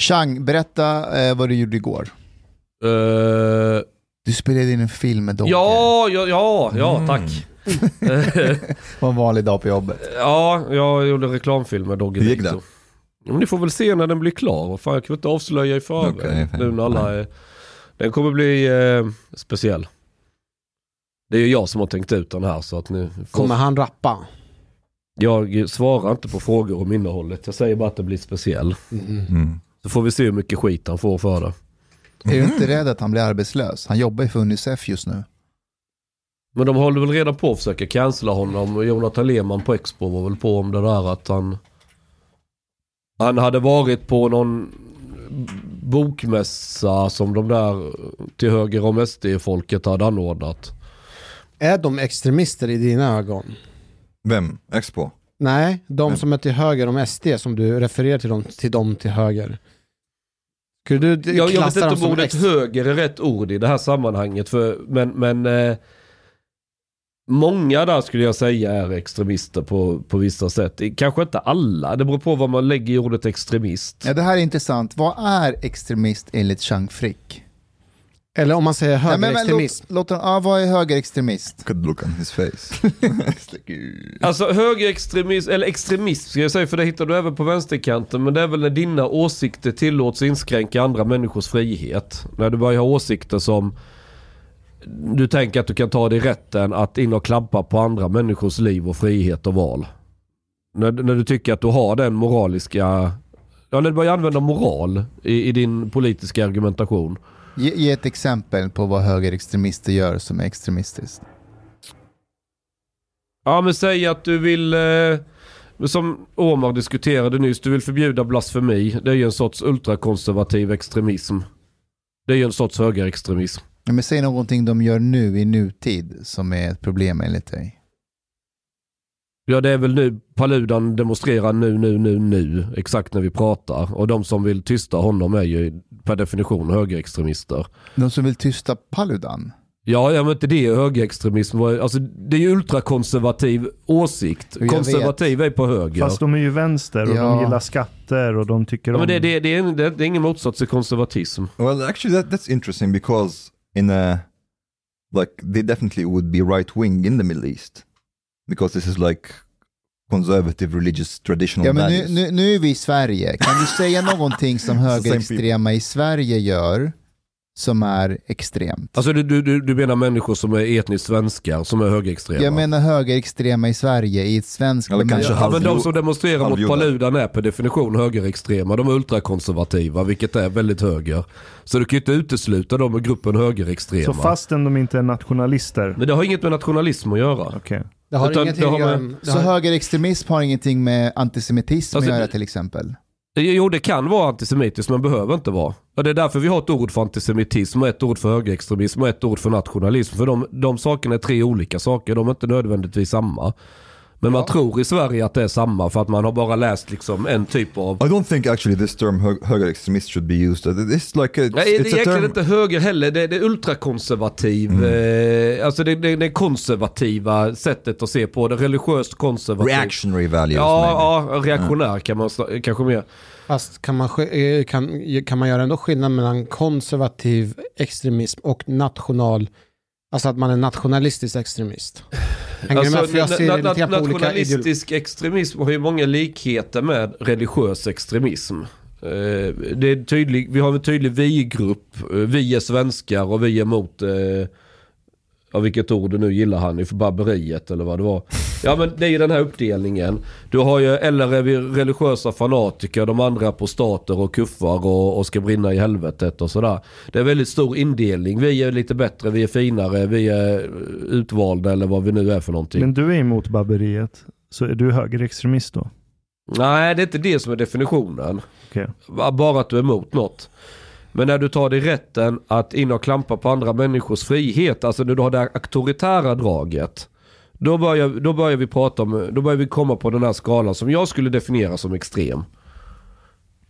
Chang, berätta eh, vad du gjorde igår. Eh, Du spelade in en film med Dogge. ja, ja, ja, ja, tack. Det var en vanlig dag på jobbet. Ja, jag gjorde reklamfilm med Dogge Hur gick. Ja, men ni får väl se när den blir klar. Fan, jag kan inte avslöja i förväg. Nu när alla är... Den kommer bli eh, speciell. Det är ju jag som har tänkt ut den här så att ni får... Kommer han rappa? Jag svarar inte på frågor om innehållet. Jag säger bara att det blir speciell. Mm. Så får vi se hur mycket skit han får för det. Är du inte rädd att han blir arbetslös? Han jobbar ju för Unicef just nu. Men de håller väl redan på att försöka cancella honom. Jonathan Lehmann på Expo var väl på om det där att han... Han hade varit på någon bokmässa som de där till höger om SD-folket hade anordnat. Är de extremister i dina ögon? Vem? Expo? Nej, de Nej. som är till höger om SD som du refererar till dem till, dem till höger. Skulle du Jag, jag vet inte om ordet ex- höger är rätt ord i det här sammanhanget. För, men men eh, många där skulle jag säga är extremister på, på vissa sätt. Kanske inte alla, det beror på vad man lägger i ordet extremist. Ja, det här är intressant. Vad är extremist enligt Chang Frick? Eller om man säger Nej, men- men högerextremism. låt, låt, ja, vad är högerextremist? Could look on his face. Alltså högerextremism, eller extremism ska jag säga, för det hittar du även på vänsterkanten. Men det är väl när dina åsikter tillåts inskränka andra människors frihet. När du börjar ha åsikter som du tänker att du kan ta dig rätten att in och klampa på andra människors liv och frihet och val. När, när du tycker att du har den moraliska, ja när du börjar använda moral i, i din politiska argumentation. Ge, ge ett exempel på vad högerextremister gör som är extremistiskt. Ja men säg att du vill, eh, som Omar diskuterade nyss, du vill förbjuda blasfemi. Det är ju en sorts ultrakonservativ extremism. Det är ju en sorts högerextremism. Men säg någonting de gör nu i nutid som är ett problem enligt dig. Ja det är väl nu Paludan demonstrerar nu, nu, nu, nu. Exakt när vi pratar. Och de som vill tysta honom är ju per definition högerextremister. De som vill tysta Paludan. Ja, ja men inte det är högerextremism. Alltså det är ju ultrakonservativ åsikt. Jag Konservativ är på höger. Fast de är ju vänster och Ja. de gillar skatter och de tycker ja, om... men det, det, det, är, det, det är ingen motsats till konservatism. Well, actually, that, that's interesting because in a like they definitely would be right wing in the Middle East because this is like conservative religious traditional Ja, men nu, nu, nu är vi i Sverige. Kan du säga någonting som högerextrema i Sverige gör som är extremt? Alltså du, du, du menar människor som är etniskt svenskar som är högerextrema? Jag menar högerextrema i Sverige i ett svenskt Eller kanske. Ja, men de som demonstrerar mot. Paludan är per definition högerextrema. De är ultrakonservativa, vilket är väldigt höger. Så du kan ju inte utesluta dem ur gruppen högerextrema. Så fastän de inte är nationalister. Men det har inget med nationalism att göra. Okej. Det har Utan ingenting det har att göra med- med... det Så har- högerextremism har ingenting med antisemitism Alltså, att göra till exempel? Jo, det kan vara antisemitiskt men behöver inte vara. Och det är därför vi har ett ord för antisemitism och ett ord för högerextremism och ett ord för nationalism. För de, de sakerna är tre olika saker, de är inte nödvändigtvis samma. Men man tror i Sverige att det är samma för att man har bara läst liksom en typ av... I don't think actually this term hö- högerextremist should be used. It's like a, it's, Nej, det är egentligen term. inte höger heller. Det är, det är ultrakonservativ. Eh, alltså det, det, det konservativa sättet att se på det. Religiöst konservativt. Reactionary values maybe. Ja, ja, reaktionär kan man kanske mer. Fast kan man, eh, kan, kan man göra ändå skillnad mellan konservativ extremism och national, alltså att man är nationalistisk extremist? Hänger med? För jag ser na- ideologier. nationalistisk extremism har ju många likheter med religiös extremism. Eh, Det är tydlig, vi har en tydlig vi-grupp. Eh, Vi är svenskar och vi är emot, eh, ja vilket ord du nu gillar han, för barbariet eller vad det var. Ja men det är ju den här uppdelningen. Du har ju, eller är vi religiösa fanatiker, de andra apostater och kuffar och, och ska brinna i helvetet och sådär. Det är väldigt stor indelning. Vi är lite bättre, vi är finare, vi är utvalda eller vad vi nu är för någonting. Men du är emot barbariet. Så är du högerextremist då? Nej, det är inte det som är definitionen. Okej. Bara att du är emot något. Men när du tar dig rätten att in och klampa på andra människors frihet, alltså när du har det auktoritära draget. Då börjar, då börjar vi prata om, då börjar vi komma på den här skalan som jag skulle definiera som extrem.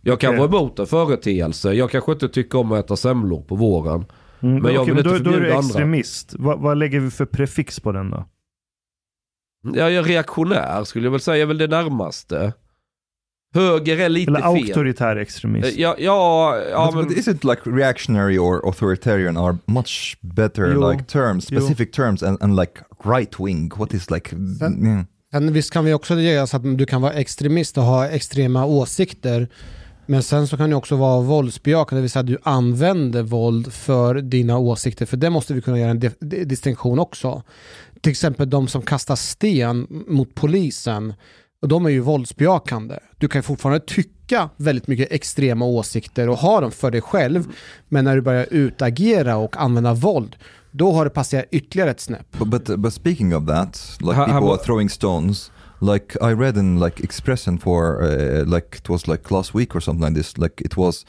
Jag kan Okej. vara emot en företeelse, jag kanske inte tycker om att äta semlor på våren. Mm, Men jag okej, vill då, inte då är du förbjuda andra. extremist. Vad, vad lägger vi för prefix på den då? Jag är reaktionär skulle jag väl säga, är väl det närmaste. Höger är lite Eller fel. auktoritär extremist? Ja, ja, ja but, men... but isn't like reactionary or authoritarian are much better Jo, like terms, jo. specific terms, and, and like right wing? What is like? yeah. Sen visst kan vi också göra så att du kan vara extremist och ha extrema åsikter. Men sen så kan du också vara våldsbejakande, det vill säga att du använder våld för dina åsikter. För det måste vi kunna göra en distinktion också. Till exempel de som kastar sten mot polisen. Och de är ju våldsbejakande. Du kan fortfarande tycka väldigt mycket extrema åsikter och ha dem för dig själv. Men när du börjar utagera och använda våld, då har det passerat ytterligare ett snäpp. But, but speaking of that, like people are throwing stones. Like I read in like Expressen for uh, like it was like last week or something like this. Like it was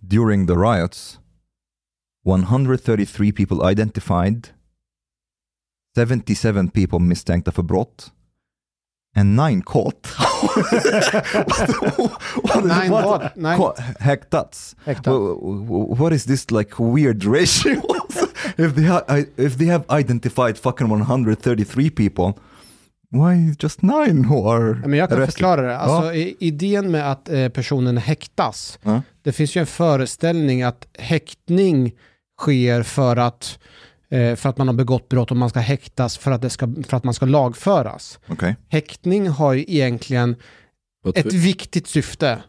during the riots, 133 people identified, 77 people misstänkta för brott, and nine caught. what, Nine what? Nine- Caught- häktats. Häktat. Wh- wh- What is this like weird ratio? if they ha- I- if they have identified fucking 133 people, why just nine who are Ja, Men jag kan arrested? förklara det. Alltså, i- idén med att eh, personen häktas, Ja. det finns ju en föreställning att häktning sker för att, för att man har begått brott och man ska häktas för att, det ska, för att man ska lagföras. Okej. Häktning har ju egentligen ett viktigt syfte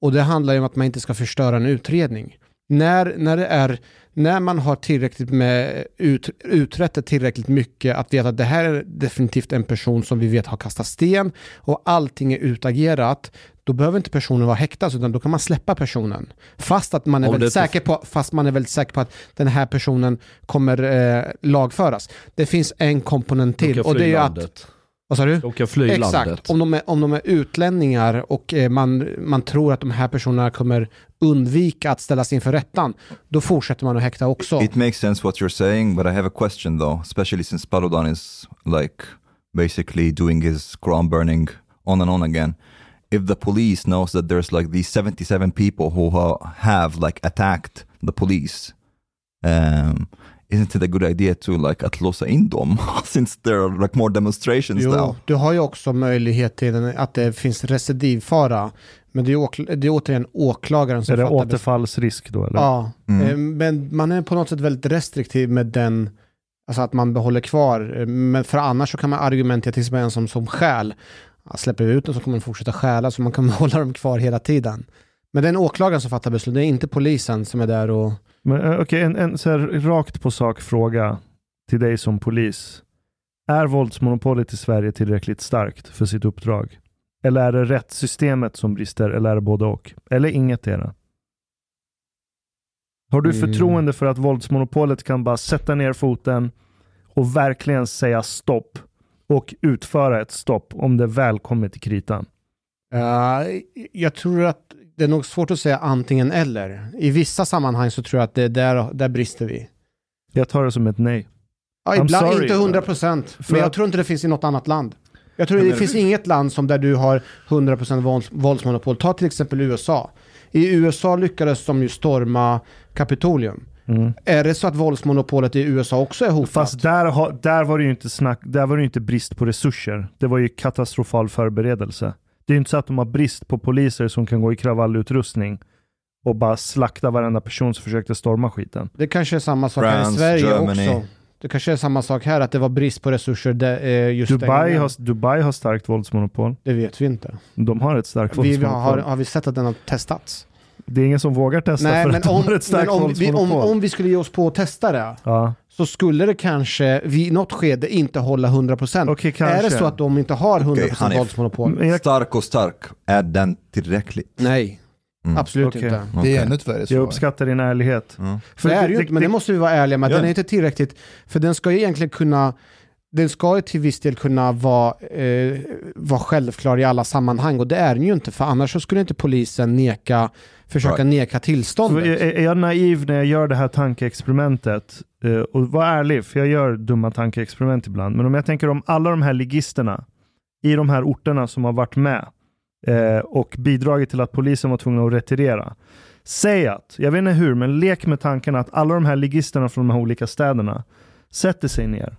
och det handlar ju om att man inte ska förstöra en utredning. När, när, det är, när man har tillräckligt med ut, utrett det tillräckligt mycket att veta att det här är definitivt en person som vi vet har kastat sten och allting är utagerat, då behöver inte personen vara häktad utan då kan man släppa personen. Fast att man är Om väldigt säker på, fast man är väldigt säker på att den här personen kommer eh, lagföras. Det finns en komponent till och det är att, vad sa du? Fly Exakt, landet. om de, är, om de är utlänningar och eh, man, man tror att de här personerna kommer undvika att ställas inför rättan, då fortsätter man att häkta också. It makes sense what you're saying, but I have a question though, especially since Paludan is like basically doing his Quran burning on and on again. If the police knows that there's like these 77 people who have like attacked the police, um, isn't it a good idea to like att låsa in dem since there are like more demonstrations Jo, now? du har ju också möjlighet till att det finns recidivfara. Men det är, det är återigen åklagaren som Är det fattar beslut. återfallsrisk då eller? Ja, Mm. eh, men man är på något sätt väldigt restriktiv med den, alltså att man behåller kvar. Eh, Men för annars så kan man argumentera till exempel en som, som stjäl. Ja, Släpper vi ut dem så kommer de fortsätta stjäla så man kan hålla dem kvar hela tiden. Men det är en åklagare som fattar beslut, det är inte polisen som är där och... Men eh, okej, en, en så här rakt på sak fråga till dig som polis. Är våldsmonopolet i Sverige tillräckligt starkt för sitt uppdrag? Eller är det rättssystemet som brister, eller är det både och? Eller inget det? Har du Mm. förtroende för att våldsmonopolet kan bara sätta ner foten och verkligen säga stopp och utföra ett stopp om det väl kommer till kritan? Uh, jag tror att det är nog svårt att säga antingen eller. I vissa sammanhang så tror jag att det är där, där brister vi. Jag tar det som ett nej. Ja, ibland sorry. inte 100 procent, men jag tror inte det finns i något annat land. Jag tror det finns inget land som där du har 100% vålds, våldsmonopol. Ta till exempel USA. I USA lyckades de ju storma Kapitolium. Mm. Är det så att våldsmonopolet i USA också är hotat? Fast där, har, där var det ju inte snack, där var det inte brist på resurser. Det var ju katastrofal förberedelse. Det är ju inte så att de har brist på poliser som kan gå i kravallutrustning och bara slakta varenda person som försökte storma skiten. Det kanske är samma sak här i France, Sverige Germany. också. Det kanske är samma sak här, att det var brist på resurser där, eh, just Dubai gången. har, Dubai har starkt våldsmonopol. Det vet vi inte. De har ett starkt Vi våldsmonopol. har, har vi sett att den har testats? Det är ingen som vågar testa Nej, för men att de om, har ett starkt men om, vi, om, våldsmonopol. om vi skulle ge oss på att testa det, Ja. Så skulle det kanske vid något skede inte hålla 100%. Okej, är det så att de inte har 100% Okej, Hanif. våldsmonopol? Jag, Stark och stark, är den tillräckligt? Nej, Mm. absolut Okej. inte. Det är ännu ett värre jag uppskattar din ärlighet. Mm. För det är det ju inte, men det måste vi vara ärliga med. Ja. Den är inte tillräckligt, för den ska ju egentligen kunna den ska ju till viss del kunna vara, eh, vara självklar i alla sammanhang och det är den ju inte för annars så skulle inte polisen neka, försöka Right. neka Så tillståndet. är, är jag naiv när jag gör det här tankeexperimentet? Eh, och var ärlig, för jag gör dumma tankeexperiment ibland. Men om jag tänker om alla de här ligisterna i de här orterna som har varit med eh, och bidragit till att polisen var tvungna att retirera. Säg att, jag vet inte hur, men lek med tanken att alla de här ligisterna från de här olika städerna sätter sig ner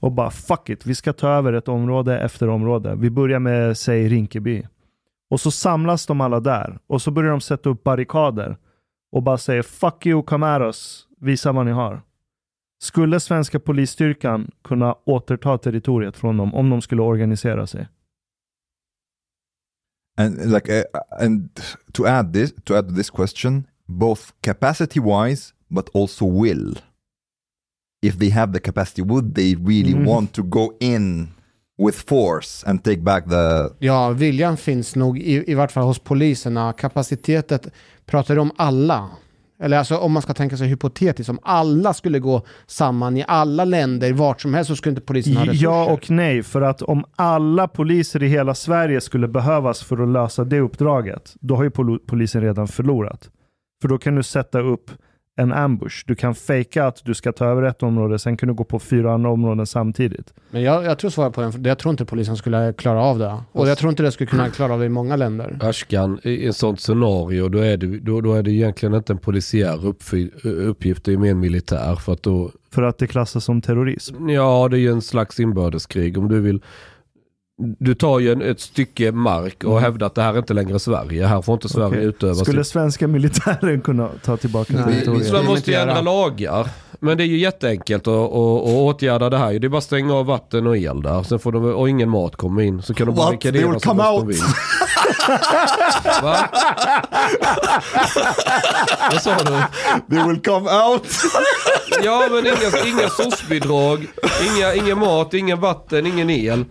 och bara fuck it, vi ska ta över ett område efter område. Vi börjar med, säg Rinkeby. Och så samlas de alla där och så börjar de sätta upp barrikader och bara säger fuck you, come at us, visa vad ni har. Skulle svenska polisstyrkan kunna återta territoriet från dem om de skulle organisera sig? And like, uh, and to add this, to add this question, both capacity-wise, but also will. If they have the capacity, would they really Mm. want to go in with force and take back the? Ja, viljan finns nog i, i vart fall hos poliserna. Kapacitetet, pratar du om alla? Eller alltså om man ska tänka sig hypotetiskt, om alla skulle gå samman i alla länder, vart som helst, så skulle inte polisen ha resurser. Ja och nej, för att om alla poliser i hela Sverige skulle behövas för att lösa det uppdraget, då har ju pol- polisen redan förlorat. För då kan du sätta upp en ambush. Du kan fejka att du ska ta över ett område, sen kan du gå på fyra andra områden samtidigt. Men jag, jag tror svaret på den, jag tror inte polisen skulle klara av det. Och jag tror inte det skulle kunna klara av det i många länder. Ashkan, i ett sånt scenario då är, det, då, då är det egentligen inte en polisiär uppfy- uppgift, det är mer en militär. För att då, För att det klassas som terrorism. ja det är ju en slags inbördeskrig. Om du vill, du tar ju en, ett stycke mark och hävdar att det här är inte längre Sverige. Här får inte Sverige Okej. utöva Skulle sitt... svenska militären kunna ta tillbaka Nej, vi- territoriet? Så man måste ju ändra lagar. Men det är ju jätteenkelt att, att, att åtgärda det här. Det är bara att stänga av vatten och el där. Sen får de, och ingen mat kommer in. Så kan de They will så come de out. vill. Va? Vad sa du? They will come out. Ja men inga, inga SOS-bidrag, inga, ingen mat, ingen vatten, ingen el.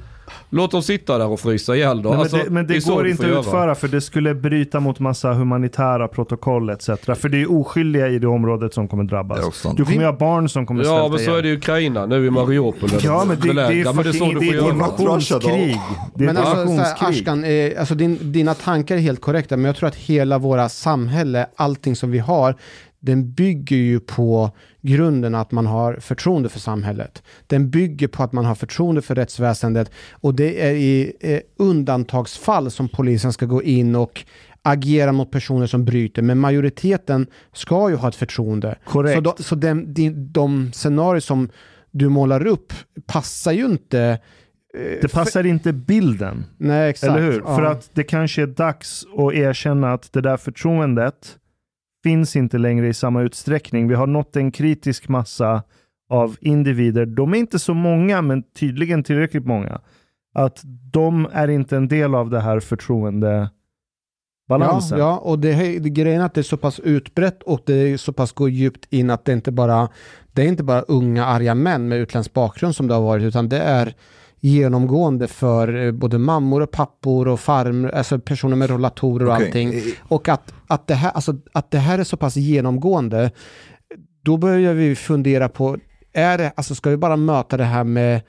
Låt dem sitta där och frysa ihjäl då. Nej, men Alltså, det, men det, är så går inte att göra. utföra för det skulle bryta mot massa humanitära protokoll etc. För det är oskyldiga i det området som kommer drabbas. Det är. Du kommer ju ha barn som kommer svälta Ja men så är det i Ukraina nu i Mariupol. Ja men det, det är belägna. men det är så du det får är göra. invasionskrig. Det är Men ett alltså, så här, invasionskrig. Ashkan, eh, alltså din, dina tankar är helt korrekta, men jag tror att hela våra samhälle, allting som vi har, den bygger ju på grunden att man har förtroende för samhället. Den bygger på att man har förtroende för rättsväsendet och det är i eh, undantagsfall som polisen ska gå in och agera mot personer som bryter, men majoriteten ska ju ha ett förtroende. Korrekt. Så, de, så de, de, de scenarier som du målar upp passar ju inte eh, Det passar inte bilden. Nej, exakt. Eller hur? Ja. För att det kanske är dags att erkänna att det där förtroendet finns inte längre i samma utsträckning. Vi har nått en kritisk massa av individer. De är inte så många, men tydligen tillräckligt många. Att de är inte en del av det här förtroendebalansen. Ja, ja, och det, är- det grejen är att det är så pass utbrett och det är så pass går djupt in att det inte bara det är inte bara unga arga män med utländsk bakgrund som det har varit utan det är genomgående för eh, både mammor och pappor och farm, alltså personer med rollatorer och Okej. allting. Och att, att, det här, alltså, att det här är så pass genomgående, då börjar vi fundera på, är det, alltså ska vi bara möta det här med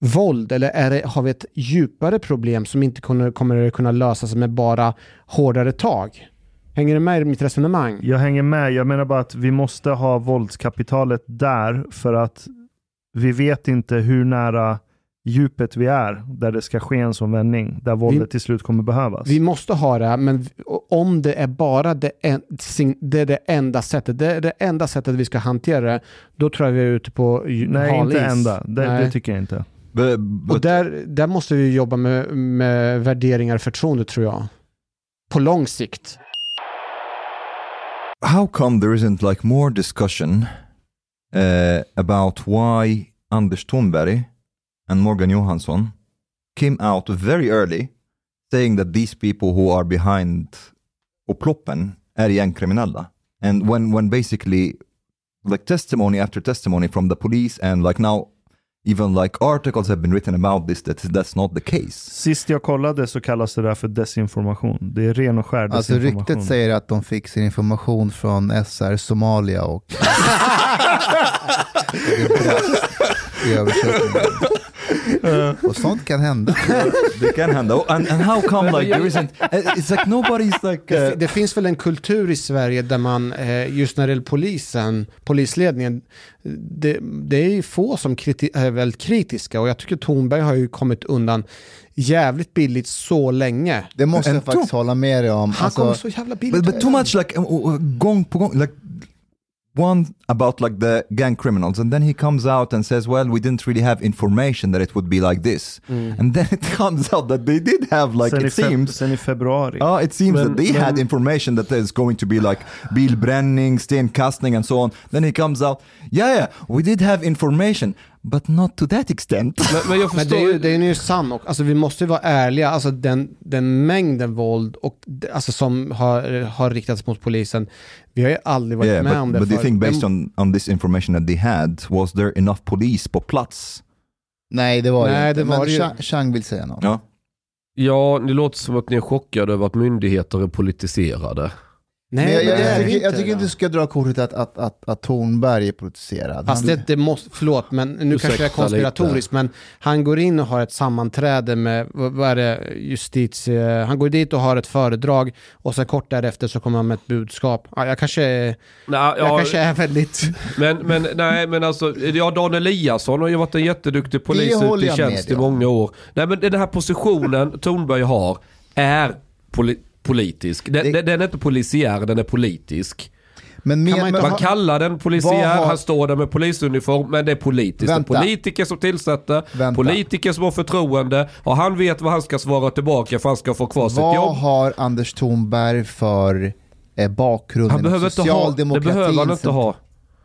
våld eller är det, har vi ett djupare problem som inte kommer, kommer kunna lösas med bara hårdare tag? Hänger du med i mitt resonemang? Jag hänger med. Jag menar bara att vi måste ha våldskapitalet där för att vi vet inte hur nära djupet vi är, där det ska ske en sån vändning, där våldet till slut kommer behövas. Vi måste ha det, men om det är bara det, en, det, är det enda sättet, det är det enda sättet vi ska hantera det, då tror jag vi är ute på Nej, hal inte is. ända. Det, Nej. det tycker jag inte. But, Och but där, där måste vi jobba med, med värderingar och förtroende tror jag. På lång sikt. how come there isn't like more discussion uh, about why Anders Thornberry and Morgan Johansson came out very early saying that these people who are behind upploppen är gängkriminella. And when, when basically like testimony after testimony from the police and like now even like articles have been written about this that that's not the case. Sist jag kollade så kallas det där för desinformation. Det är ren och skär Alltså desinformation. ryktet säger att de fick sin information från SR Somalia och i översättningen. Och sånt kan hända. They can handle and, and how come like there isn't it's like nobody's like Det, uh, det finns väl en kultur i Sverige där man, eh, just när det gäller polisen, polisledningen, det, det är ju få som kriti- är väldigt kritiska och jag tycker Thornberg har ju kommit undan jävligt billigt så länge. Det måste jag faktiskt hålla med dig om. Han Alltså, kommer så jävla billigt but, but too much like uh, uh, gång på gång like one about like the gang criminals and then he comes out and says well we didn't really have information that it would be like this mm. and then it comes out that they did have like sen, it feb- seems sen i februari. Oh, it seems Men- that they men- had information that there's going to be like bill bilbränning, stenkastning and so on. Then he comes out, yeah, yeah, we did have information, but not to that extent. Men, men jag Men förstår det är ju, ju... det är ju sant och alltså vi måste ju vara ärliga, alltså den, den mängden våld och, alltså, som har, har riktats mot polisen, vi har ju aldrig varit yeah, med but, om det but do you think based Men- on, on this information that they had, was there enough police på plats? nej, det var Nej, inte. det var Men ju- Chang- Chang vill säga något. Ja. Ja, det låter som att ni är chockade över att myndigheter är politiserade. Nej, Men jag, men jag, är jag, tycker, jag tycker inte du ska dra kortet att, att, att, att Thornberg är politiserad. Fast Han- det, det måste, förlåt, men nu kanske det är Ursäkta konspiratoriskt, men han går in och har ett sammanträde med, vad är det, justitie, han går dit och har ett föredrag och sen kort därefter så kommer han med ett budskap. Ja, jag kanske, Nej, jag ja, kanske är väldigt... men, men, nej, men alltså, ja, Dan Eliasson har ju varit en jätteduktig polis ute i jag tjänst i många år. Nej, men den här positionen Thornberg har är poli politisk. Den, Det- den, är inte polisiär, den är politisk. Men med, man men- Man kallar den polisiär, Vad har- han står där med polisuniform, men det är politiskt. Vänta. Det är politiker som tillsätter, Vänta. politiker som har förtroende och han vet vad han ska svara tillbaka för han ska få kvar sitt vad jobb. har Anders Thornberg för eh, bakgrund Han behöver inte ha, det behöver han inte ha.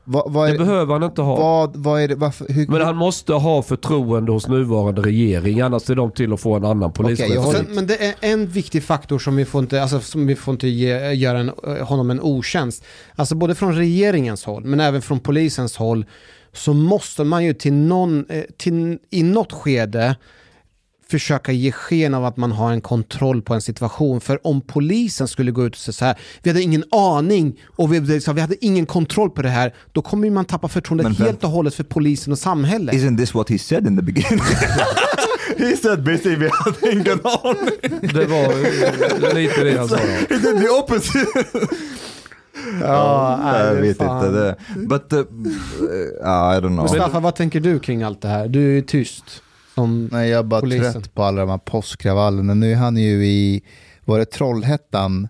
Vad, vad, Det är, behöver han inte ha. vad, vad är det, varför, hur, Men han måste ha förtroende hos nuvarande regering, annars är de till att få en annan polischef. jag håller- men det är en viktig faktor som vi får inte, alltså, som vi får inte ge, göra en, honom en otjänst. Alltså både från regeringens håll, men även från polisens håll, så måste man ju till någon, eh, till, i något skede försöka ge sken av att man har en kontroll på en situation. För om polisen skulle gå ut och säga så här, vi hade ingen aning och vi, vi hade ingen kontroll på det här, då kommer man tappa förtroendet Men helt och hållet för polisen och samhället. Isn't this what he said in the beginning? he said basically we had ingen aning. Det var eh, lite det han sa. He did the opposite. Ja, nej, jag vet fan. inte det. But, uh, I don't know. Mustafa, vad tänker du kring allt det här? Du är tyst. Som, Nej, jag är bara Polisen. trött på alla de här påskkravallerna. Nu är han ju i, var det Trollhättan,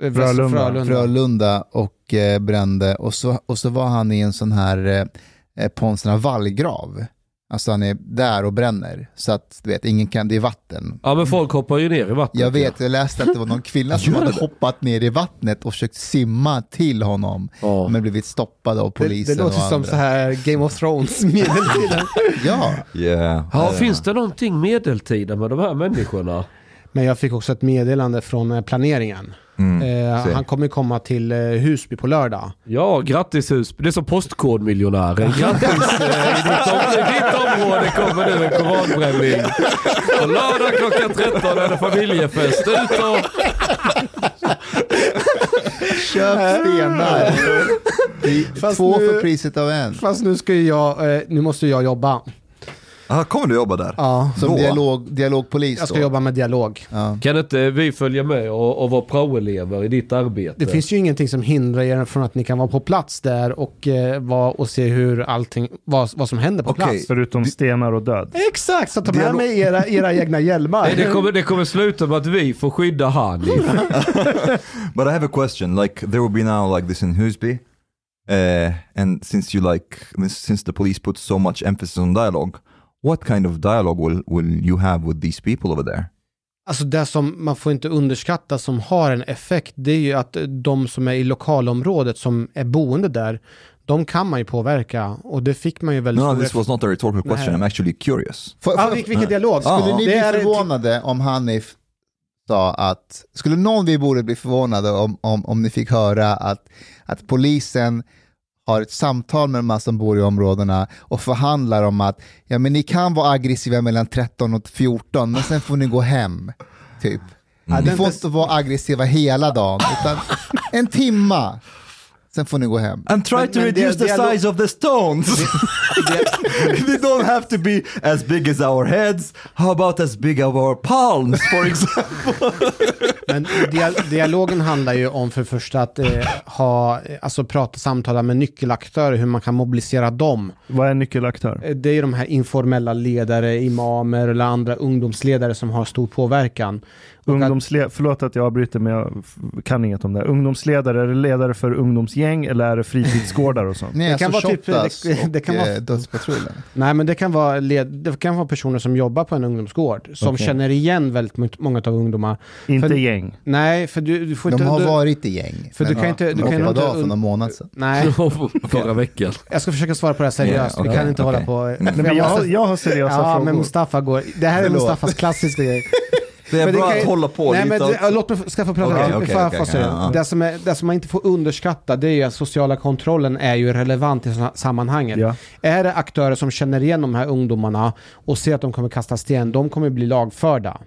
Frölunda. Frölunda. Frölunda och eh, brände. Och så, och så var han i en sån här, eh, på en sån här vallgrav. Alltså han är där och bränner. Så att du vet, ingen kan, det är vatten. Ja men folk hoppar ju ner i vattnet. Jag vet, jag läste att det var någon kvinna som hade det? hoppat ner i vattnet och försökt simma till honom. Ja. Men blivit stoppad av Det, polisen det låter och som andra. så här Game of Thrones medeltiden. Ja, Yeah. Ja, finns det någonting medeltida med de här människorna? Men jag fick också ett meddelande från eh, planeringen. Mm. Eh, han kommer komma till eh, Husby på lördag. Ja, grattis Husby. Det är som Postkodmiljonären. Grattis! eh, I ditt, om, I ditt område kommer nu en koranbränning. På lördag klockan 13 är det familjefest. Ut och... köp stenar. Fast Två nu- för priset av en. Fast nu ska ju jag, eh, nu måste jag jobba. Ah, kommer du jobba där? Ja, Som Då? dialog, dialogpolis jag ska då? jobba med dialog. Ja. Kan inte vi följa med och, och vara praoelever i ditt arbete? Det finns ju ingenting som hindrar er från att ni kan vara på plats där och, eh, vara och se hur allting, vad, vad som händer på Okej. plats. Förutom stenar och död. Exakt, så ta med Dialog- mig era, era egna hjälmar. Nej, det, kommer, det kommer sluta med att vi får skydda Hanif. But I have a question. Like there will be now like this in Husby, uh, and since you like since the police put so much emphasis on dialogue, what kind of dialogue will will you have with these people over there? Alltså det som man får inte underskatta som har en effekt, det är ju att de som är i lokalområdet som är boende där, de kan man ju påverka och det fick man ju väldigt No, this was not a rhetorical question. Nej. I'm actually curious. Ja, får- vil- vilken dialog? Skulle ni Det bli förvånade om Hanif sa att, skulle någon vi borde bli förvånade om, om, om ni fick höra att, att polisen har ett samtal med de här som bor i områdena och förhandlar om att ja, men ni kan vara aggressiva mellan 13 och 14 men sen får ni gå hem. Typ. Ja, Ni får inte vara aggressiva hela dagen utan en timma. Sen får ni gå hem. And try Men- to men reduce the size of the stones. they don't have to be as big as our heads. How about as big as our palms, for example? Men dia dialogen handlar ju om för det första att eh, ha, alltså prata, samtala med nyckelaktörer, hur man kan mobilisera dem. Vad är nyckelaktör? Eh, Det är ju de här informella ledare, imamer eller andra ungdomsledare som har stor påverkan. Och att- Ungdomsle- Förlåt att jag avbryter men jag kan inget om det. Ungdomsledare, det ledare för ungdomsgäng eller är det fritidsgårdar och sånt? Är Det kan alltså vara typ- det- det kan och vara- eh, Dödspatrullen. Nej, men det kan, vara led, det kan vara personer som jobbar på en ungdomsgård, som Okej. känner igen väldigt många av ungdomar. Inte För- gäng. Nej, för du, du får De inte... har du, varit i gäng. För du men kan inte- du de kan inte för någon månad sedan. Nej, Förra veckan. jag ska försöka svara på det här seriöst. Ja, Vi okej, kan inte okej. hålla på... Nej, Nej, men jag, jag har seriösa Ja, frågor. men Mustafa går... Det här är. Mustafas klassiska grej. Det är Men det bra kan ju- att hålla på Nej, lite. men det, låt mig få- ska få prata. Jag okej, få säga? ja. Det, som är, det som man inte får underskatta det är ju att sociala kontrollen är ju relevant i såna- sammanhanget. Ja. Är det aktörer som känner igen de här ungdomarna och ser att de kommer kasta sten, de kommer bli lagförda.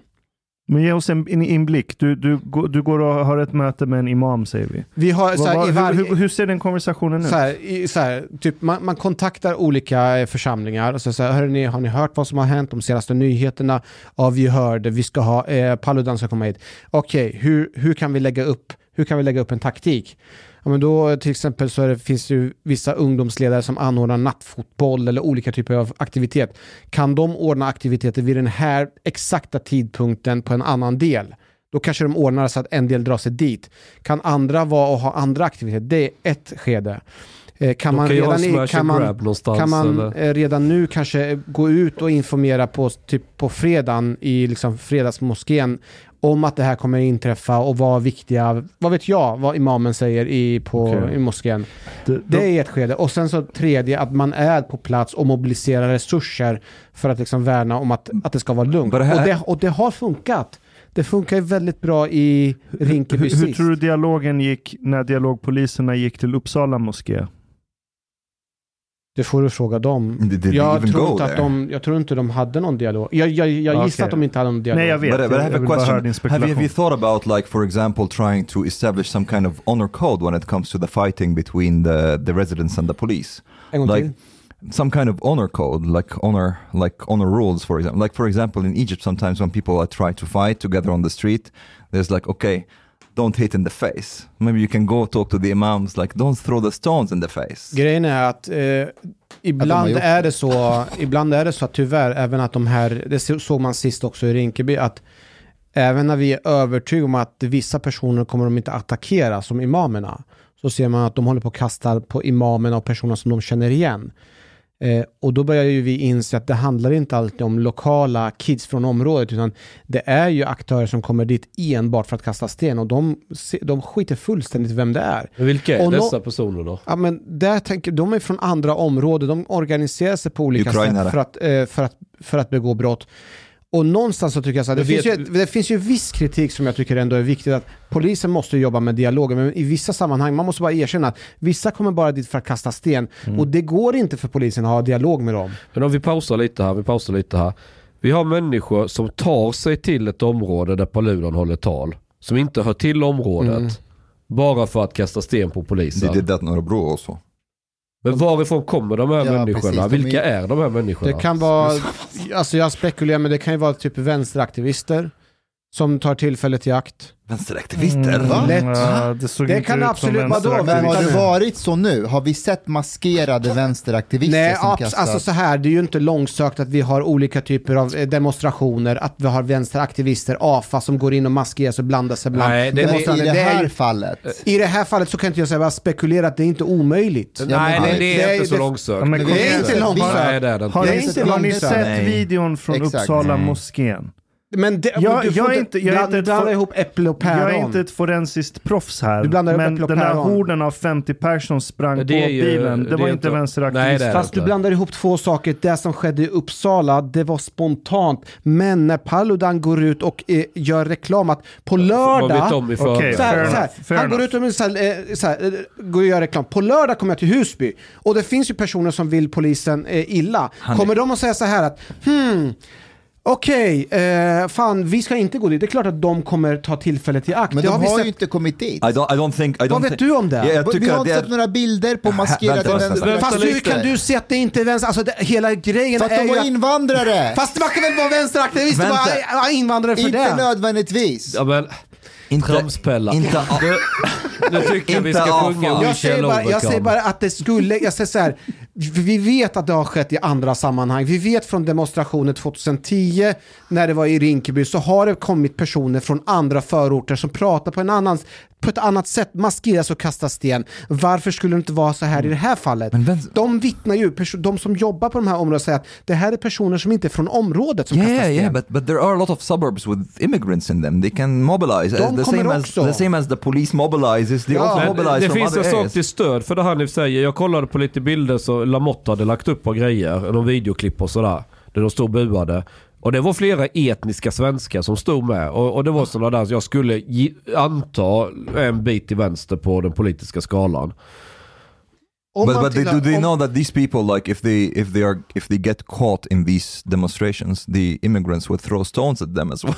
Men ge oss en, en inblick. Du, du, du går och har ett möte med en imam säger vi. Vi har så Vad- här, vad- varje... hur, hur, hur ser den konversationen ut? så här, i, så här, typ, man, man kontaktar olika eh, församlingar och så säger hörni, har ni hört vad som har hänt, de senaste nyheterna? Ja, vi hörde, vi ska ha, eh, Paludan ska komma hit. Okej, hur, hur kan vi lägga upp, hur kan vi lägga upp en taktik? Ja, men då till exempel så är det, finns det ju vissa ungdomsledare som anordnar nattfotboll eller olika typer av aktivitet. Kan de ordna aktiviteter vid den här exakta tidpunkten på en annan del? Då kanske de ordnar så att en del drar sig dit. Kan andra vara och ha andra aktiviteter? Det är ett skede. Eh, Kan man, redan, i, kan, man, kan man redan nu kanske gå ut och informera på, typ på fredagen i liksom fredagsmoskén om att det här kommer inträffa och vad viktiga, vad vet jag, vad imamen säger i, på, Okej. i moskén. Det, Det är ett skede. Och sen så tredje, att man är på plats och mobiliserar resurser för att liksom värna om att, att det ska vara lugnt. Det här- Och, det, och det har funkat. Det funkar ju väldigt bra i Rinkeby hur, hur sist. tror du dialogen gick när dialogpoliserna gick till Uppsala moské? Det får du fråga dem. Did, did Jag tror, inte att de, jag tror inte de hade någon dialog. Jag, jag, jag gissar Okej. att de inte hade någon dialog. Nej, jag vet. But, but I jag, have a question. Have you, have you thought about, like, for example, trying to establish some kind of honor code when it comes to the fighting between the, the residents and the police? En gång like- till. Some kind of honor code, like honor, like honor rules, for example. Like for example, in Egypt, sometimes when people try to fight together on the street, there's like, okay, don't hit in the face. Maybe you can go talk to the imams, like, don't throw the stones in the face. Grejen är att eh, ibland gjort är det så, ibland är det så att tyvärr, även att de här, det så- såg man sist också i Rinkeby, att även när vi är övertygade om att vissa personer kommer de inte attackera som imamerna, så ser man att de håller på att kasta på imamerna och personer som de känner igen. Eh, och då börjar ju vi inse att det handlar inte alltid om lokala kids från området, utan det är ju aktörer som kommer dit enbart för att kasta sten och de, de skiter fullständigt vem det är. Men vilka är Och dessa personer då? Ja, men där tänker, de är från andra områden, de organiserar sig på olika Ukrainare. sätt för att, eh, för, att, för att begå brott. Och någonstans så tycker jag så här, det, finns ju, det finns ju viss kritik som jag tycker ändå är viktigt att polisen måste jobba med dialogen, men i vissa sammanhang, man måste bara erkänna att vissa kommer bara dit för att kasta sten och det går inte för polisen att ha dialog med dem. Men om vi pausar lite här, vi pausar lite här. Vi har människor som tar sig till ett område där Paludan håller tal. Som inte hör till området. Mm. Bara för att kasta sten på polisen. did that in Örebro also. Men varifrån kommer de här Ja, människorna? precis, de är- Vilka är de här människorna? Det kan vara, alltså jag spekulerar men det kan ju vara typ vänsteraktivister som tar tillfället i akt. Vänsteraktivister? Mm, Va? Lätt. Ja, det såg Det inte kan ut absolut- som vadå? Men har det varit så nu? Har vi sett maskerade vänsteraktivister Nej, som kastar... alltså så här, det är ju inte långsökt att vi har olika typer av eh, demonstrationer, att vi har vänsteraktivister, AFA, som går in och maskerar sig och blandar sig bland Nej, det- i det är här ju- fallet, I det här fallet så kan inte jag säga bara spekulera att det är inte omöjligt. Ja, Nej, men- nej, det är det- inte så det- långsökt. Det är inte långsökt. Det är det. Har Det är ni, sett videon från Exakt. Uppsala moskén? Men det, Jag- du får jag är inte, inte- jag är bland- inte ett blanda for- ihop äpple och päron. Jag är inte ett forensiskt proffs här. Du blandar ihop men och den där horden av 50 personer som sprang Det är på ju- bilen, det, det var är inte är Fast du blandar ihop två saker. Det som skedde i Uppsala, det var spontant. Men när Paludan går ut och eh, gör reklam att på lördag... Så här, så här, enough, han går ut och så här, eh, så här, eh, går och gör reklam. På lördag kommer jag till Husby och det finns ju personer som vill polisen eh, illa. Han- Kommer de att säga så här att hmm, Okej, eh, fan vi ska inte gå dit. Det är klart att de kommer ta tillfället i akt. men det de har vi har sett. ju inte kommit dit. I don't, I don't think... I don't Vad vet du om det? Ja, jag vi har inte sett är... några bilder på maskerade vänsteraktivister. Fast hur kan du se att det inte är vänster... Alltså det, hela grejen För att är de ju var att... invandrare! Fast man kan väl vara vänsteraktivist och vara invandrare för inte det? nödvändigtvis. Ja men, Inte, tramspella. inte, Nu, nu tycker jag vi Inte ska sjunga Jag säger, bara, jag säger bara att det skulle, jag säger så här, vi vet att det har skett i andra sammanhang. Vi vet från demonstrationer 2010 när det var i Rinkeby så har det kommit personer från andra förorter som pratar på, en annan, på ett annat sätt, maskeras och kastar sten. Varför skulle det inte vara så här i det här fallet? Men vem- De vittnar ju, de som jobbar på de här områdena säger att det här är personer som inte är från området som kastar Yeah, sten. yeah, but but there are a lot of suburbs with immigrants in them. They can mobilize. De Uh, the same as också. the same as the police mobilizes. They Ja, also mobilize det from finns other sak areas. till stöd för det Hanif säger. Jag kollade på lite bilder så Lamotte hade lagt upp på grejer, någon videoklipp och sådär. Där de stod buade. Och det var flera etniska svenskar som stod med. Och, och det var sådana där jag skulle gi- anta en bit till vänster på den politiska skalan. Om But, but they, do they know that these people, like, if they if they are if they get caught in these demonstrations, the immigrants would throw stones at them as well.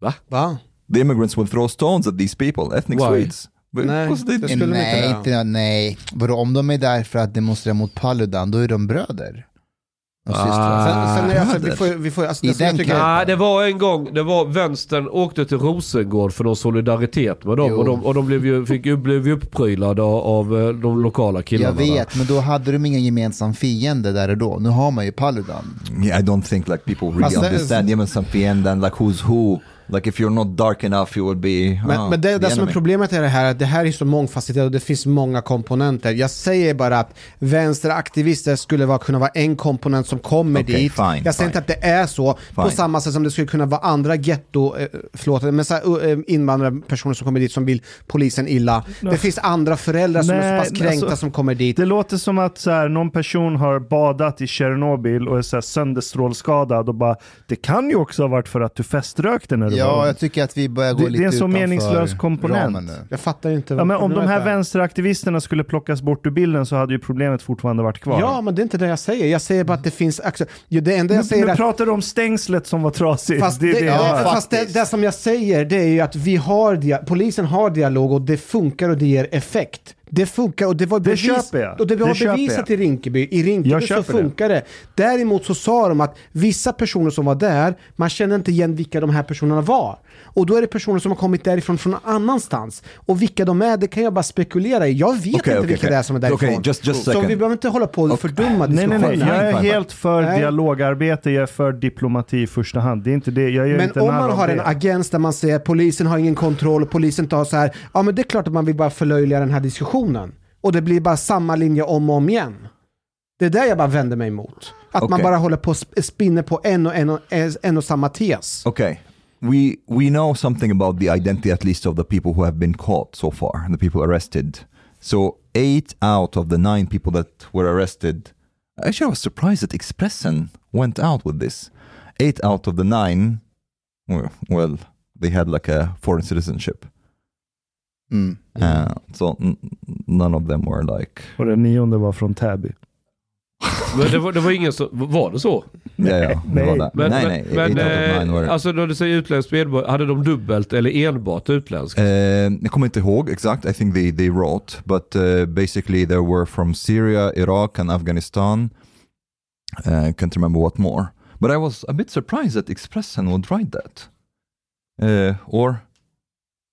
Va? the immigrants would throw stones at these people, ethnic Why? Swedes. Nej, det skulle nej, inte inte, göra. nej. Vadå, om de är där för att demonstrera mot Paludan, då är de bröder. Och systrar. Sen, sen är alltså, vi bröder. får, vi får, alltså, I det jag tycker, det var en gång, det var vänstern åkte till Rosengård för någon solidaritet med dem. Jo. Och de, och de blev ju, fick blev ju uppprylade av, eh, de lokala killarna. Jag vet, men då hade de ingen gemensam fiende där och då. Nu har man ju Paludan. yeah, I don't think like people really det är- understand Yemen Sampien and like who's who. Like if you're not dark enough, you will be. Men, ah, men det, det som är problemet är det här att det här är så mångfacetterat och det finns många komponenter. Jag säger bara att vänsteraktivister skulle vara, kunna vara en komponent som kommer Okej, dit. fine, jag säger fine. inte att det är så, på Fine. samma sätt som det skulle kunna vara andra getto, eh, förlåt, men så här, eh, invandrarpersoner som kommer dit som vill polisen illa. Det finns andra föräldrar som är Nej, så pass kränkta alltså, som kommer dit. Det låter som att så här, någon person har badat i Tjernobyl och är så här, sönderstrålskadad och bara Det kan ju också ha varit för att du feströkte när du Ja, ung." jag tycker att vi börjar gå Det- det är lite en så meningslös komponent. Jag fattar inte Ja, men om de här är. vänsteraktivisterna skulle plockas bort ur bilden så hade ju problemet fortfarande varit kvar. Ja, men det är inte det jag säger. Jag säger bara att det finns... Jo, Det enda jag men, säger men att pratar du om stängslet som var trasigt? Fast, det det, det ja, fast det, det som jag säger det är ju att vi har dia- polisen har dialog och det funkar och det ger effekt. Det funkar och det var Det bevis, köper jag. Och det, Det var köper bevisat i Rinkeby. I Rinkeby så köper det. funkar det. Däremot så sa de att vissa personer som var där, man kände inte igen vilka de här personerna var. Och då är det personer som har kommit därifrån från annanstans. Och vilka de är, det kan jag bara spekulera i. Jag vet Okej, inte okej, vilka okej. det är som är därifrån. Okej, just- just så second. vi behöver inte hålla på och fördumma Nej, nej, diskussionen. nej. Jag är helt för Nej. dialogarbete, jag är för diplomati i första hand. Det är inte det, jag gör Men inte om man har det. en agens där man säger att polisen har ingen kontroll polisen har så här, ja men det är klart att man vill bara förlöjliga den här diskussionen. Och det blir bara samma linje om och om igen. Det är där jag bara vänder mig emot. Att man Okej. bara håller på och sp- spinner på en och, en och, en och samma tes. Okay. We we know something about the identity at least of the people who have been caught so far, the people arrested. So eight out of the nine people that were arrested. Actually, I was surprised that Expressen went out with this. Eight out of the nine, well they had like a foreign citizenship. Mm. Uh, so n- none of them were like. Och den nionde var från Täby. Men det var, det var ingen som... Var det så? Ja, ja, det Nej. var det. Men, nej, men, nej. men, var eh, alltså när du säger utländskt medborgare, hade de dubbelt eller enbart utländskt? Eh, jag kommer inte ihåg exakt, I think they, they wrote, but uh, basically they were from Syria, Iraq and Afghanistan. Uh, can't remember what more. But I was a bit surprised that Expressen would write that. Uh, or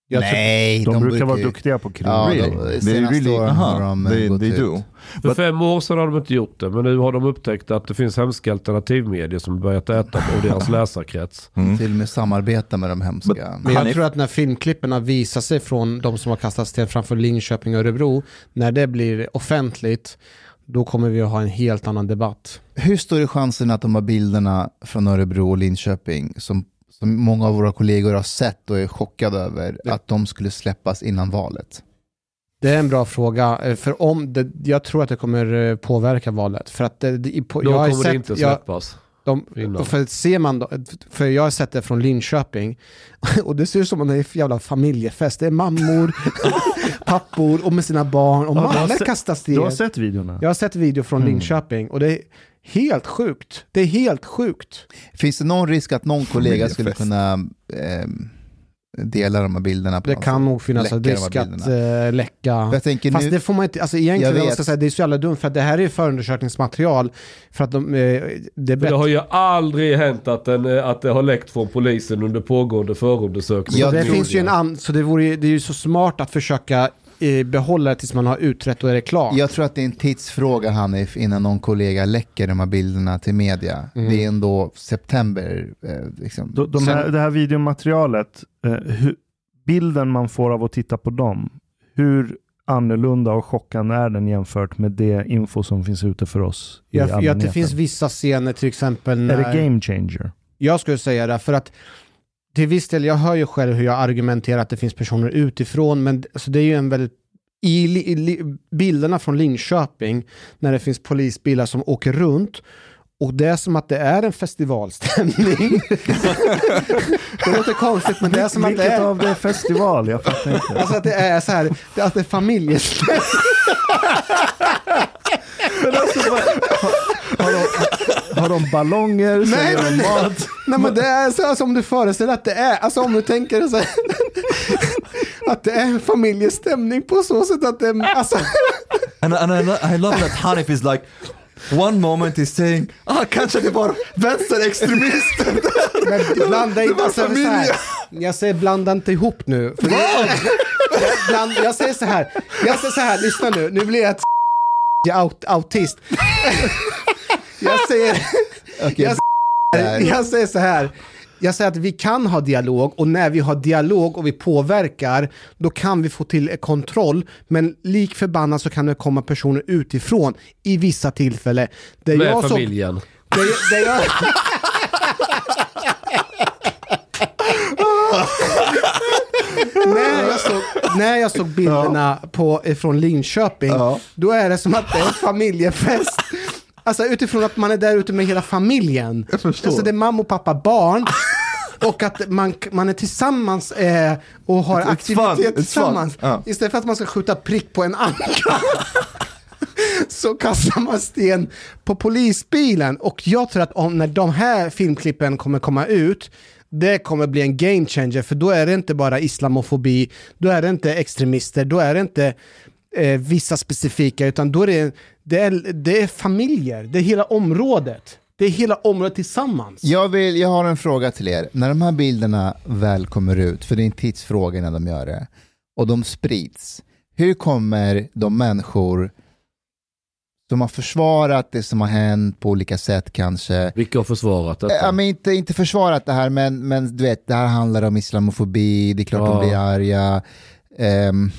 Jag tror- Nej, De, brukar vara duktiga på krig. Ja, really? de- they really, åren aha, har de, they, gått they ut. do. För but- fem år sedan har de inte gjort det, men nu har de upptäckt att det finns hemska alternativmedier som börjat äta av deras läsarkrets. Mm. Till och med samarbeta med de hemska. Men jag tror att när filmklippen visar sig från de som har kastat sten framför Linköping och Örebro, när det blir offentligt, då kommer vi att ha en helt annan debatt. Hur stor är chansen att de här bilderna från Örebro och Linköping, som, som många av våra kollegor har sett och är chockade över, att de skulle släppas innan valet? Det är en bra fråga, eh, för om det, jag tror att det kommer eh, påverka valet. För att det, det, på, Då jag kommer sett, inte jag, släppas. de, innan. för ser man då, för jag har sett det från Linköping, och det ser ut som att det är en jävla familjefest. Det är mammor, pappor och med sina barn, och Ja, mammor kastar sten. Du har sett videorna? Jag har sett video från Mm. Linköping och det helt sjukt. Det är helt sjukt. Finns det någon risk att någon kollega skulle kunna eh, dela de här bilderna? På Det kan sätt? nog finnas en risk att uh, läcka. Jag tänker Fast nu, det får man inte, alltså egentligen, Jag jag ska säga, det är så jävla dumt för att det här är förundersökningsmaterial. För att de, eh, det är det har ju aldrig hänt att, den, eh, att det har läckt från polisen under pågående förundersökning. Ja, det det finns ju en an, så det, vore, det är ju så smart att försöka eh, behålla det tills man har utrett och är det klart. jag tror att det är en tidsfråga Hanif innan någon kollega läcker de här bilderna till media. Mm. Det är ändå september. Eh, liksom. De, de här, det här videomaterialet, eh, hur, bilden man får av att titta på dem, hur annorlunda och chockande är den jämfört med det info som finns ute för oss i jag, jag, det allmänheten? finns vissa scener till exempel när... Är det game changer? Jag skulle säga det, för att till viss del, jag hör ju själv hur jag argumenterar att det finns personer utifrån, men alltså, det är ju en väldigt i, bilderna från Linköping, när det finns polisbilar som åker runt, och det är som att det är en festivalstämning. det låter konstigt, men det är som att det är... av det är festival? Jag fattar inte. Alltså att det är så här, det- att det är familjestämning. Har de, har de ballonger? Nej, Säljer de mat? Nej men det är så här som du föreställer att det är. Alltså om du tänker så här, att det är familjestämning på så sätt att det är, alltså, And, and I, lo- I love that Hanif is like, one moment he's saying, ah kanske det var vänsterextremister. men blanda inte, alltså, så här, jag säger blanda inte ihop nu. För jag, bland, jag säger så här, jag säger så här, lyssna nu, nu blir jag ett aut, autist. Jag säger, Okej, jag, jag säger så här, jag säger att vi kan ha dialog och när vi har dialog och vi påverkar, då kan vi få till kontroll. Men lik förbannat så kan det komma personer utifrån i vissa tillfällen. Där Med jag familjen. där, där jag... när, jag såg, när jag såg bilderna på, från Linköping, då är det som att det är en familjefest. Alltså utifrån att man är där ute med hela familjen. Jag förstår. Alltså det är mamma och pappa, barn. Och att man, man är tillsammans eh, och har It's- it's aktivitet fun, it's tillsammans. Ja. Istället för att man ska skjuta prick på en anka. så kastar man sten på polisbilen. Och jag tror att om, när de här filmklippen kommer komma ut, det kommer bli en game changer, för då är det inte bara islamofobi, då är det inte extremister, då är det inte eh, vissa specifika, utan då är det, det, är, det är familjer, det är hela området. Det är hela området tillsammans. Jag, vill, jag har en fråga till er. När de här bilderna väl kommer ut, för det är en tidsfråga när de gör det, och de sprids, hur kommer de människor som har försvarat det som har hänt på olika sätt kanske, Vilka har försvarat detta? Ja, men inte, inte försvarat det här, men, men du vet, det här handlar om islamofobi, det är klart Ja. de blir arga. Ehm,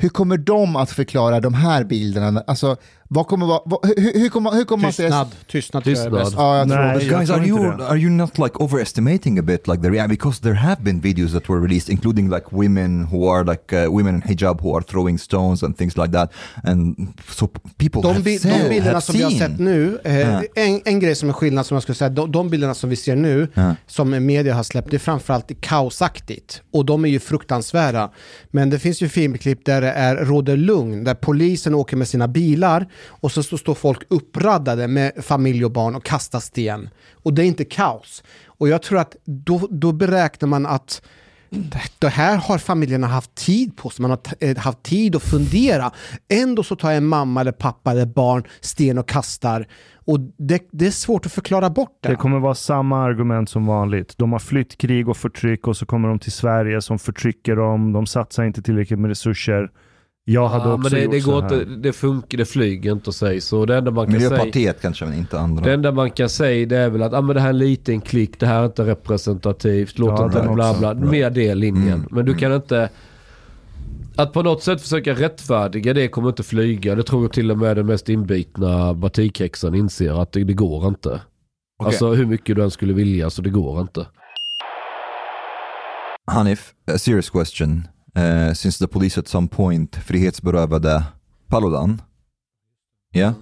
hur kommer de att förklara de här bilderna? Alltså, vad kommer vara, vad, hur, hur kommer, hur kommer man säga... Tystnad. Tystnad tror jag är Tystnad. bäst. Ja, jag tror Nej, det. jag Guys, tror are inte you det. are you not like overestimating a bit like the reaction? Because there have been videos that were released, including like women who are like uh, women in hijab who are throwing stones and things like that, and so people De, have, bi- said, de bilderna have som vi har seen. sett nu, eh, Ja. en, en grej som är skillnad som jag skulle säga, de, de bilderna som vi ser nu, Ja. som media har släppt, det är framförallt kaosaktigt. Och de är ju fruktansvärda. Men det finns ju filmklipp där det är, råder lugn, där polisen åker med sina bilar och så står folk uppradade med familj och barn och kastar sten. Och det är inte kaos. Och jag tror att då, då beräknar man att det här har familjerna haft tid på sig, man har eh, haft tid att fundera. Ändå så tar en mamma eller pappa eller barn sten och kastar. Och det, det är svårt att förklara bort det. Det kommer vara samma argument som vanligt. De har flytt krig och förtryck och så kommer de till Sverige som förtrycker dem. De satsar inte tillräckligt med resurser. Jag hade Ja, också men det, gjort det så går här. inte, det funkar, det flyger inte att säga så. Det enda man kan säga... Miljöpartiet kanske, men inte andra. Det enda man kan säga det är väl att ah, men det här är en liten klick, det här är inte representativt, låt Ja, inte den bla bla. Mer det linjen. Mm, Men du mm. kan inte... Att på något sätt försöka rättfärdiga det kommer inte flyga. Det tror jag till och med den mest inbitna batikhäxan inser att det, det går inte. Alltså hur mycket du än skulle vilja så det går inte. Hanif, a serious question. Uh, since the police at some point frihetsberövade Paludan, yeah,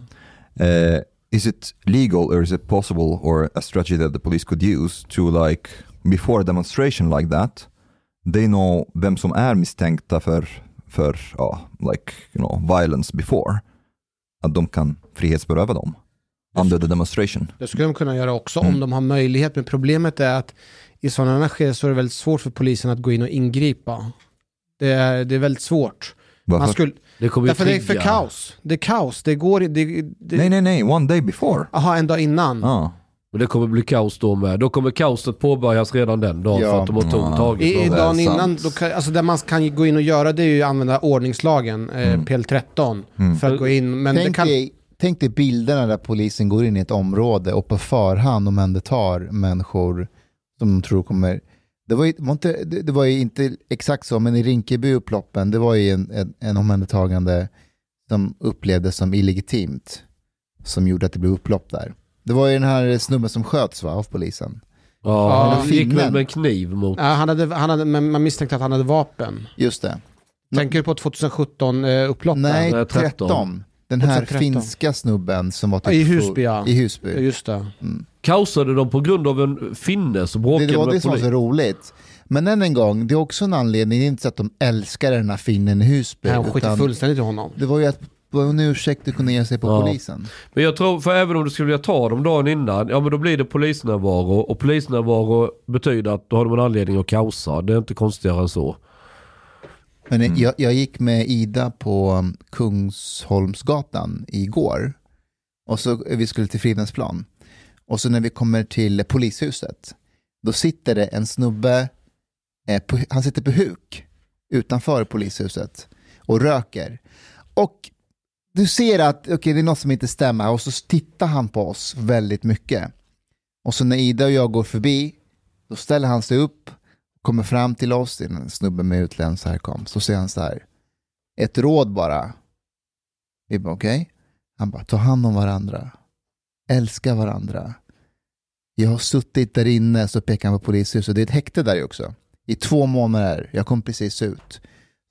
uh, is it legal or is it possible or a strategy that the police could use to like before a demonstration like that, they know vem som är misstänkta för, för ja, like, you know, violence before, att de kan frihetsberöva dem under the demonstration. Det skulle de kunna göra också Mm. om de har möjlighet. Men problemet är att i sådana skeden så är det väldigt svårt för polisen att gå in och ingripa. Det är, det är väldigt svårt. Man skulle, Det kommer därför det är för kaos. Det är kaos. Det går det, det, Nej, nej, nej, one day before. Aha, en dag innan. Ah. Men det kommer bli kaos då med. Då kommer kaoset påbörjas redan den dagen Ja. för att de har tog, tagit I, det dagen innan, då kan, alltså det man kan gå in och göra det är ju att använda ordningslagen, eh, Mm. PL13, Mm. för att gå in. Men det Tänk, kan, dig, tänk dig bilderna där polisen går in i ett område och på förhand omhändertar människor som de tror kommer... Det var, ju, var inte, det, det var ju inte exakt så, men i Rinkeby-upploppen, det var ju en, en, en omhändertagande som upplevdes som illegitimt, som gjorde att det blev upplopp där. Det var ju den här snubben som sköts va, av polisen. Ja, han gick väl med en kniv mot... ja, han hade, han hade, men man misstänkte att han hade vapen. Just det. Tänker du på 2017-upploppen? Nej, Nej, 13. 13. Den här 2013. finska snubben som var typ i Husby, ja. I Husby. Just det. Kaosade de på grund av en finne som Det, bråkade det var med det som var så roligt. Men än en gång, det är också en anledning, det är inte så att de älskar den här finnen i Husby. Nej, hon skiter utan fullständigt i honom. det var ju att en ursäkt att kunna ge sig på Ja. polisen. Men jag tror, för även om du skulle vilja ta dem dagen innan, ja men då blir det polisnärvaro. Och polisnärvaro betyder att då har de en anledning att kaosa. Det är inte konstigare än så. Men Mm. jag, jag gick med Ida på um, Kungsholmsgatan igår. Och så vi skulle till Fridhemsplan. Och så när vi kommer till polishuset, då sitter det en snubbe, eh, på, han sitter på huk utanför polishuset och röker. Och du ser att okay, det är något som inte stämmer och så tittar han på oss väldigt mycket. Och så när Ida och jag går förbi, då ställer han sig upp, kommer fram till oss, det är en snubbe med utländsk härkomst, så säger han så här, ett råd bara. Vi bara okej. Han bara, ta hand om varandra. Älska varandra. Jag har suttit där inne, så pekar han på polishuset, det är ett häkte där också. I två månader, jag kom precis ut.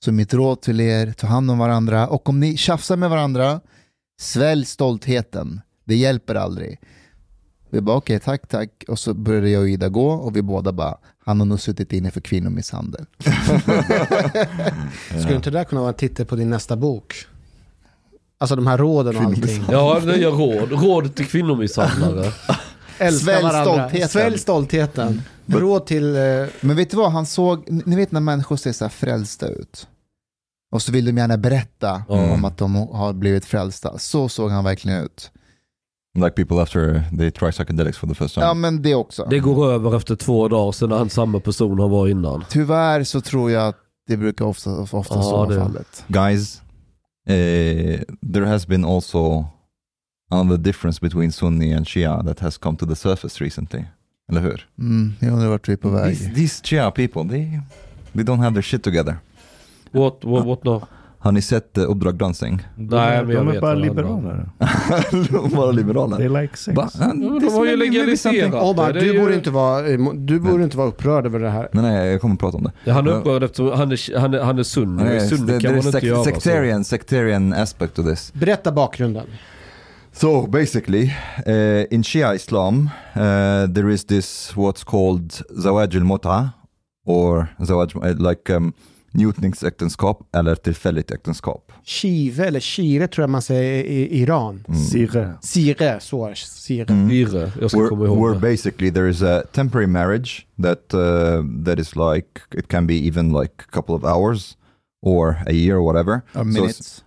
Så mitt råd till er, ta hand om varandra och om ni tjafsar med varandra, svälj stoltheten. Det hjälper aldrig. Vi bara okej, tack, tack. Och så började jag och Ida gå och vi båda bara, han har nog suttit inne för kvinnomisshandel. Skulle inte det där kunna vara en titel på din nästa bok? Alltså de här råden och allting. Ja, nya råd. Råd till kvinnomisshandlare. Älska Svälj varandra. stoltheten. Svälj stoltheten. Råd till... Eh, Men vet du vad, han såg, ni vet när människor ser så här frälsta ut. Och så vill de gärna berätta Mm. om att de har blivit frälsta. Så såg han verkligen ut. Like people after they try psychedelics for the first time. Ja men det också. Det går över efter två dagar, han samma person han var innan. Tyvärr så tror jag att det brukar ofta, ofta Ja, så vara det- fallet. Guys, eh, there has been also another difference between Sunni and Shia that has come to the surface recently. Eller hur? Mm, jag undrar vart vi är på väg. These, these Shia people, they, they don't have their shit together. What, what, what no? Har ni sett uh, Uppdrag? De, Nej, är- men jag de är bara vad det liberaler. Bara liberaler. They like sex. Ja, men de har ju legaliserat är du, ju- borde inte vara, eh, du borde inte vara upprörd över det här. Nej, nej, jag kommer att prata om det. Ja, han är upprörd eftersom han är, han är, han är sunni. Nej, Nej, sunni det, kan det är man inte sec- göra så. sectarian, sectarian aspect to this. Berätta bakgrunden. So basically, uh, in Shia Islam, uh, there is this what's called zawaj al-mut'a, or zawaj, like um, njutningsäktenskap eller tillfälligt äktenskap. Chive eller Shire tror jag man säger i Iran. Sire. Sire, så. Sire. Mm. Irre, jag ska komma Where, ihåg where det. basically there is a temporary marriage that uh, that is like it can be even like a couple of hours or a year or whatever. Or So minutes.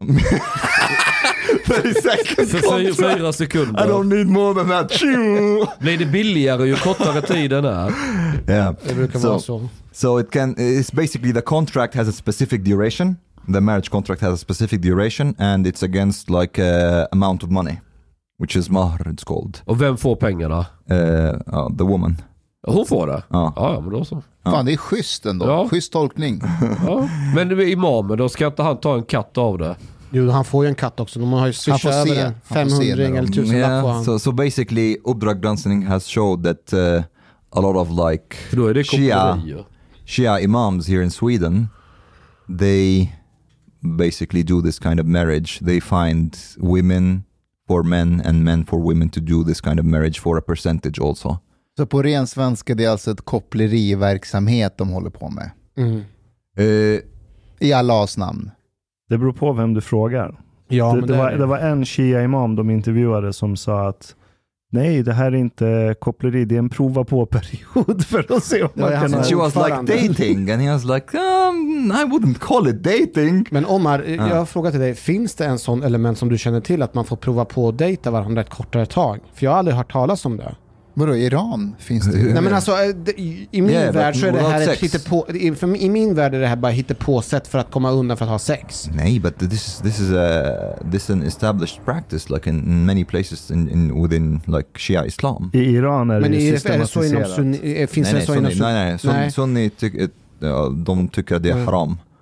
30 seconds För fyra, fyra I sekunder. don't need more than that. Blir det billigare ju kortare tiden är? yeah. Det brukar So- vara så. So it can. It's basically the contract has a specific duration. The marriage contract has a specific duration, and it's against like a amount of money, which is mahr. It's called Och vem får pengarna? uh, uh, the woman. Hon får det? Ja. Ja, ja men då så. Fan, det är schysst ändå. Ja. Schysst tolkning. Ja. Men det är imamen, då ska inte han ta en katt av det? Jo, han får ju en katt också. De har ju Han får swishat över en Han får se 500 när de- eller 1000 lapp på han. So so basically, Uppdrag granskning has showed that uh, a lot of like Shia. Shia imams here in Sweden, they basically do this kind of marriage. They find women for men and men for women to do this kind of marriage for a percentage also. Så på ren svenska, det är alltså ett koppleriverksamhet de håller på med. Mm. Uh, I Allahs namn. Det beror på vem du frågar. Ja, det, men det, det, var, det var en shia-imam de intervjuade som sa att nej, det här är inte koppleri, det är en prova på-period för att se om man kan... she was like dating, and he was like, um, I wouldn't call it dating. Men Omar, jag har frågat till dig, finns det en sån element som du känner till att man får prova på att dejta varandra ett kortare tag? För jag har aldrig hört talas om det. Vadå, Iran finns det ju. Nej men alltså, eh, i min Yeah, värld så är det här ett hittepå, i, för, I min värld är det här bara hittepå-sätt för att komma undan för att ha sex. Nay, but this is this is a this is an established practice, like in, in many places in, in within like Shia Islam. I Iran är Men det är, inom systematiserat. sunni, eh, finns nej, det nej, så inom sunni, nej, nej, sunni, Nej. sunni tycker, ja, de tycker att det är Mm.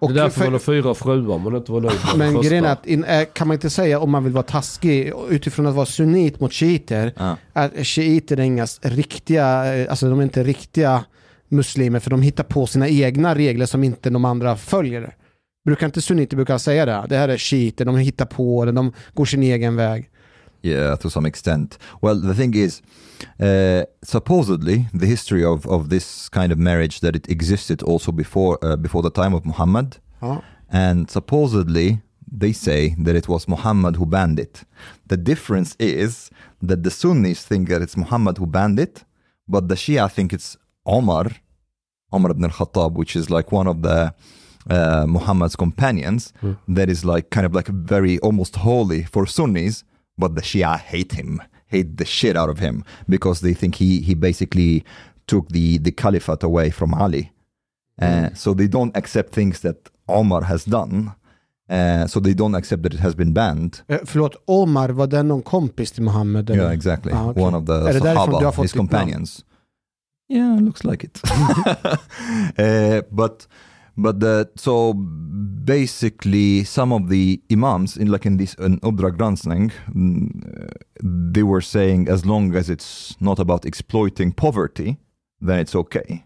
Haram. Det Och är därför man har fyra fruar man inte var nöjd med men grejen är att in, eh, kan man inte säga om man vill vara taskig utifrån att vara sunnit mot shiiter Ja. att shiiter är inga riktiga, eh, alltså de är inte riktiga muslimer för de hittar på sina egna regler som inte de andra följer. Brukar inte sunniter brukar säga det? Det här är shiiter, de hittar på det, de går sin egen väg. Yeah, to some extent. Well, the thing is, uh, supposedly, the history of, of this kind of marriage that it existed also before uh, before the time of Muhammad, Ja. and supposedly they say that it was Muhammad who banned it. The difference is that the Sunnis think that it's Muhammad who banned it, but the Shia think it's Omar, Omar ibn al-Khattab, which is like one of the uh, Muhammad's companions, that is like kind of like very almost holy for Sunnis, but the Shia hate him, hate the shit out of him because they think he he basically took the the caliphate away from Ali. Uh, so they don't accept things that Omar has done. Uh, so they don't accept that it has been banned. Eh, Förlåt, Omar, var det någon kompis till Muhammed? eller? Yeah, exactly. Ah, okej. One of the Är det därifrån du har Sahaba, his companions. Yeah, looks like it. uh, but but the, so basically, some of the imams in like in this in Ubdra Granskning, mm, they were saying as long as it's not about exploiting poverty, then it's okay.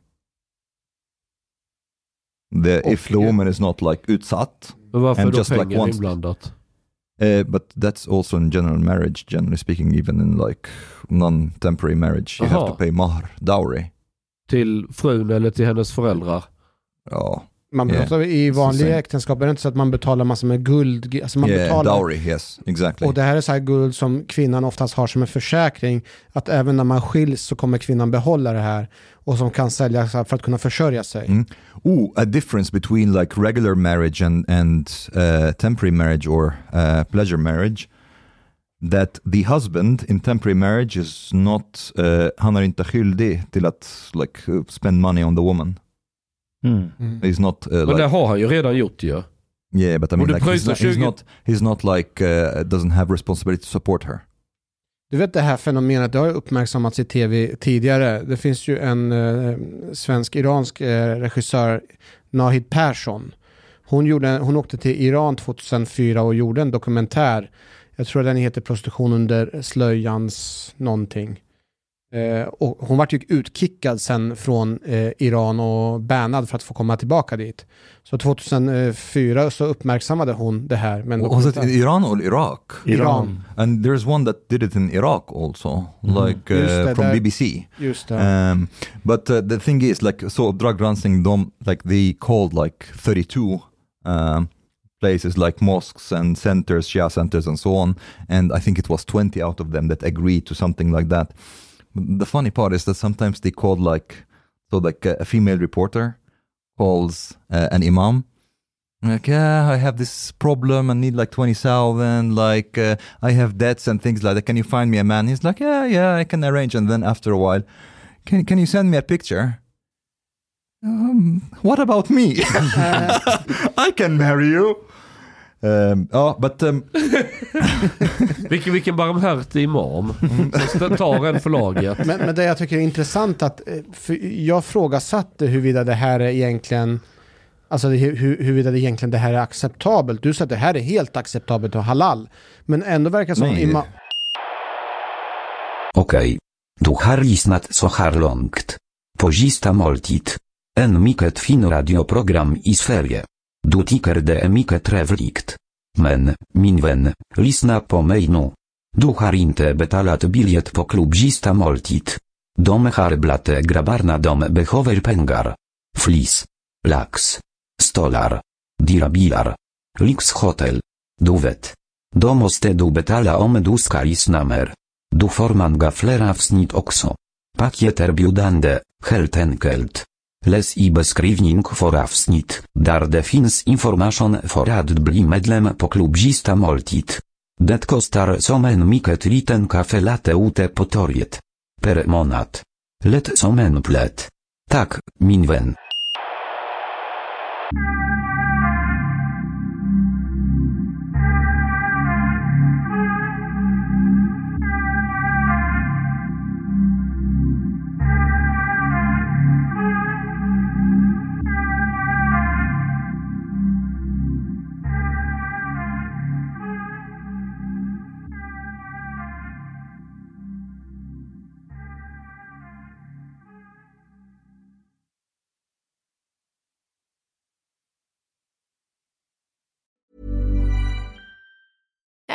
The, if the woman is not like utsatt, Men varför and då just like pengar once- inblandat? Uh, but that's also in general marriage, generally speaking, even in like non-temporary marriage, you have Aha. to pay mahr, dowry. Till frun eller till hennes föräldrar? Ja, Man Yeah. pratar i vanliga äktenskap är det inte så att man betalar massor med guld. Alltså man yeah, betalar, dowry, yes, exactly. och det här är så här guld som kvinnan oftast har som en försäkring. Att även när man skiljs så kommer kvinnan behålla det här. Och som kan säljas för att kunna försörja sig. Mm. Ooh, a difference between like regular marriage and and uh, temporary marriage or uh, pleasure marriage. That the husband in temporary marriage is not, uh, han är inte skyldig till att like spend money on the woman. Mm. He's not uh, Men like det har han ju redan gjort ju. Yeah, but I mean, like, he's, not, he's 20 not. He's not like uh, doesn't have responsibility to support her. Du vet det här fenomenet, det har uppmärksammats i tv tidigare. Det finns ju en eh, svensk-iransk eh, regissör, Nahid Persson. Hon, gjorde, hon åkte till Iran 2004 och gjorde en dokumentär. Jag tror den heter Prostitution under slöjans någonting. Eh, och hon vart ju utkickad sen från eh, Iran och bannad för att få komma tillbaka dit. Så 2004 så uppmärksammade hon det här. Men Was it in Iran or Iraq? Iran. And there's one that did it in Iraq also, like uh, that, from that- BBC. Just det. Um, but uh, the thing is, like, so drug running, dom, like they called like 32 um, places, like mosques and centers, Shia centers, and so on. And I think it was 20 out of them that agreed to something like that. The funny part is that sometimes they called like, so like a, female reporter calls uh, an imam. Like, yeah, I have this problem. I need like 20,000. Like, uh, I have debts and things like that. Can you find me a man? He's like, yeah, yeah, I can arrange. And then after a while, can, can you send me a picture? Um, what about me? I can marry you. Um, ja, but um, Vilken, vilken barmhärtig imam. Som tar en för laget. Men, men det jag tycker är intressant att, eh, för jag frågasatte huruvida det här är egentligen, alltså hur, huruvida det egentligen det här är acceptabelt. Du sa att det här är helt acceptabelt och halal. Men ändå verkar som Nej. ima- Okej. Du har lyssnat så här långt. På sista måltid. En mycket fin radioprogram i Sverige. Du tycker det är mycket trevligt. Men, min vän, lyssna på mig nu. Du har inte betalat biljett på klubb sista måltid. De har blate grabbarna de behöver pengar. Flis. Lax. Stolar. Dyra bilar. Lyxhotel. Du vet. Då måste du betala om du ska lyssna mer. Du får gaflera wsnit avsnitt också. Paket erbjudande, helt enkelt. Läs i beskrivning för avsnitt, där det finns information för att bli medlem på klubbsista måltid. Det kostar som en mycket liten kaffe latte ute på torget. Per månad. Lätt som en plätt. Tack,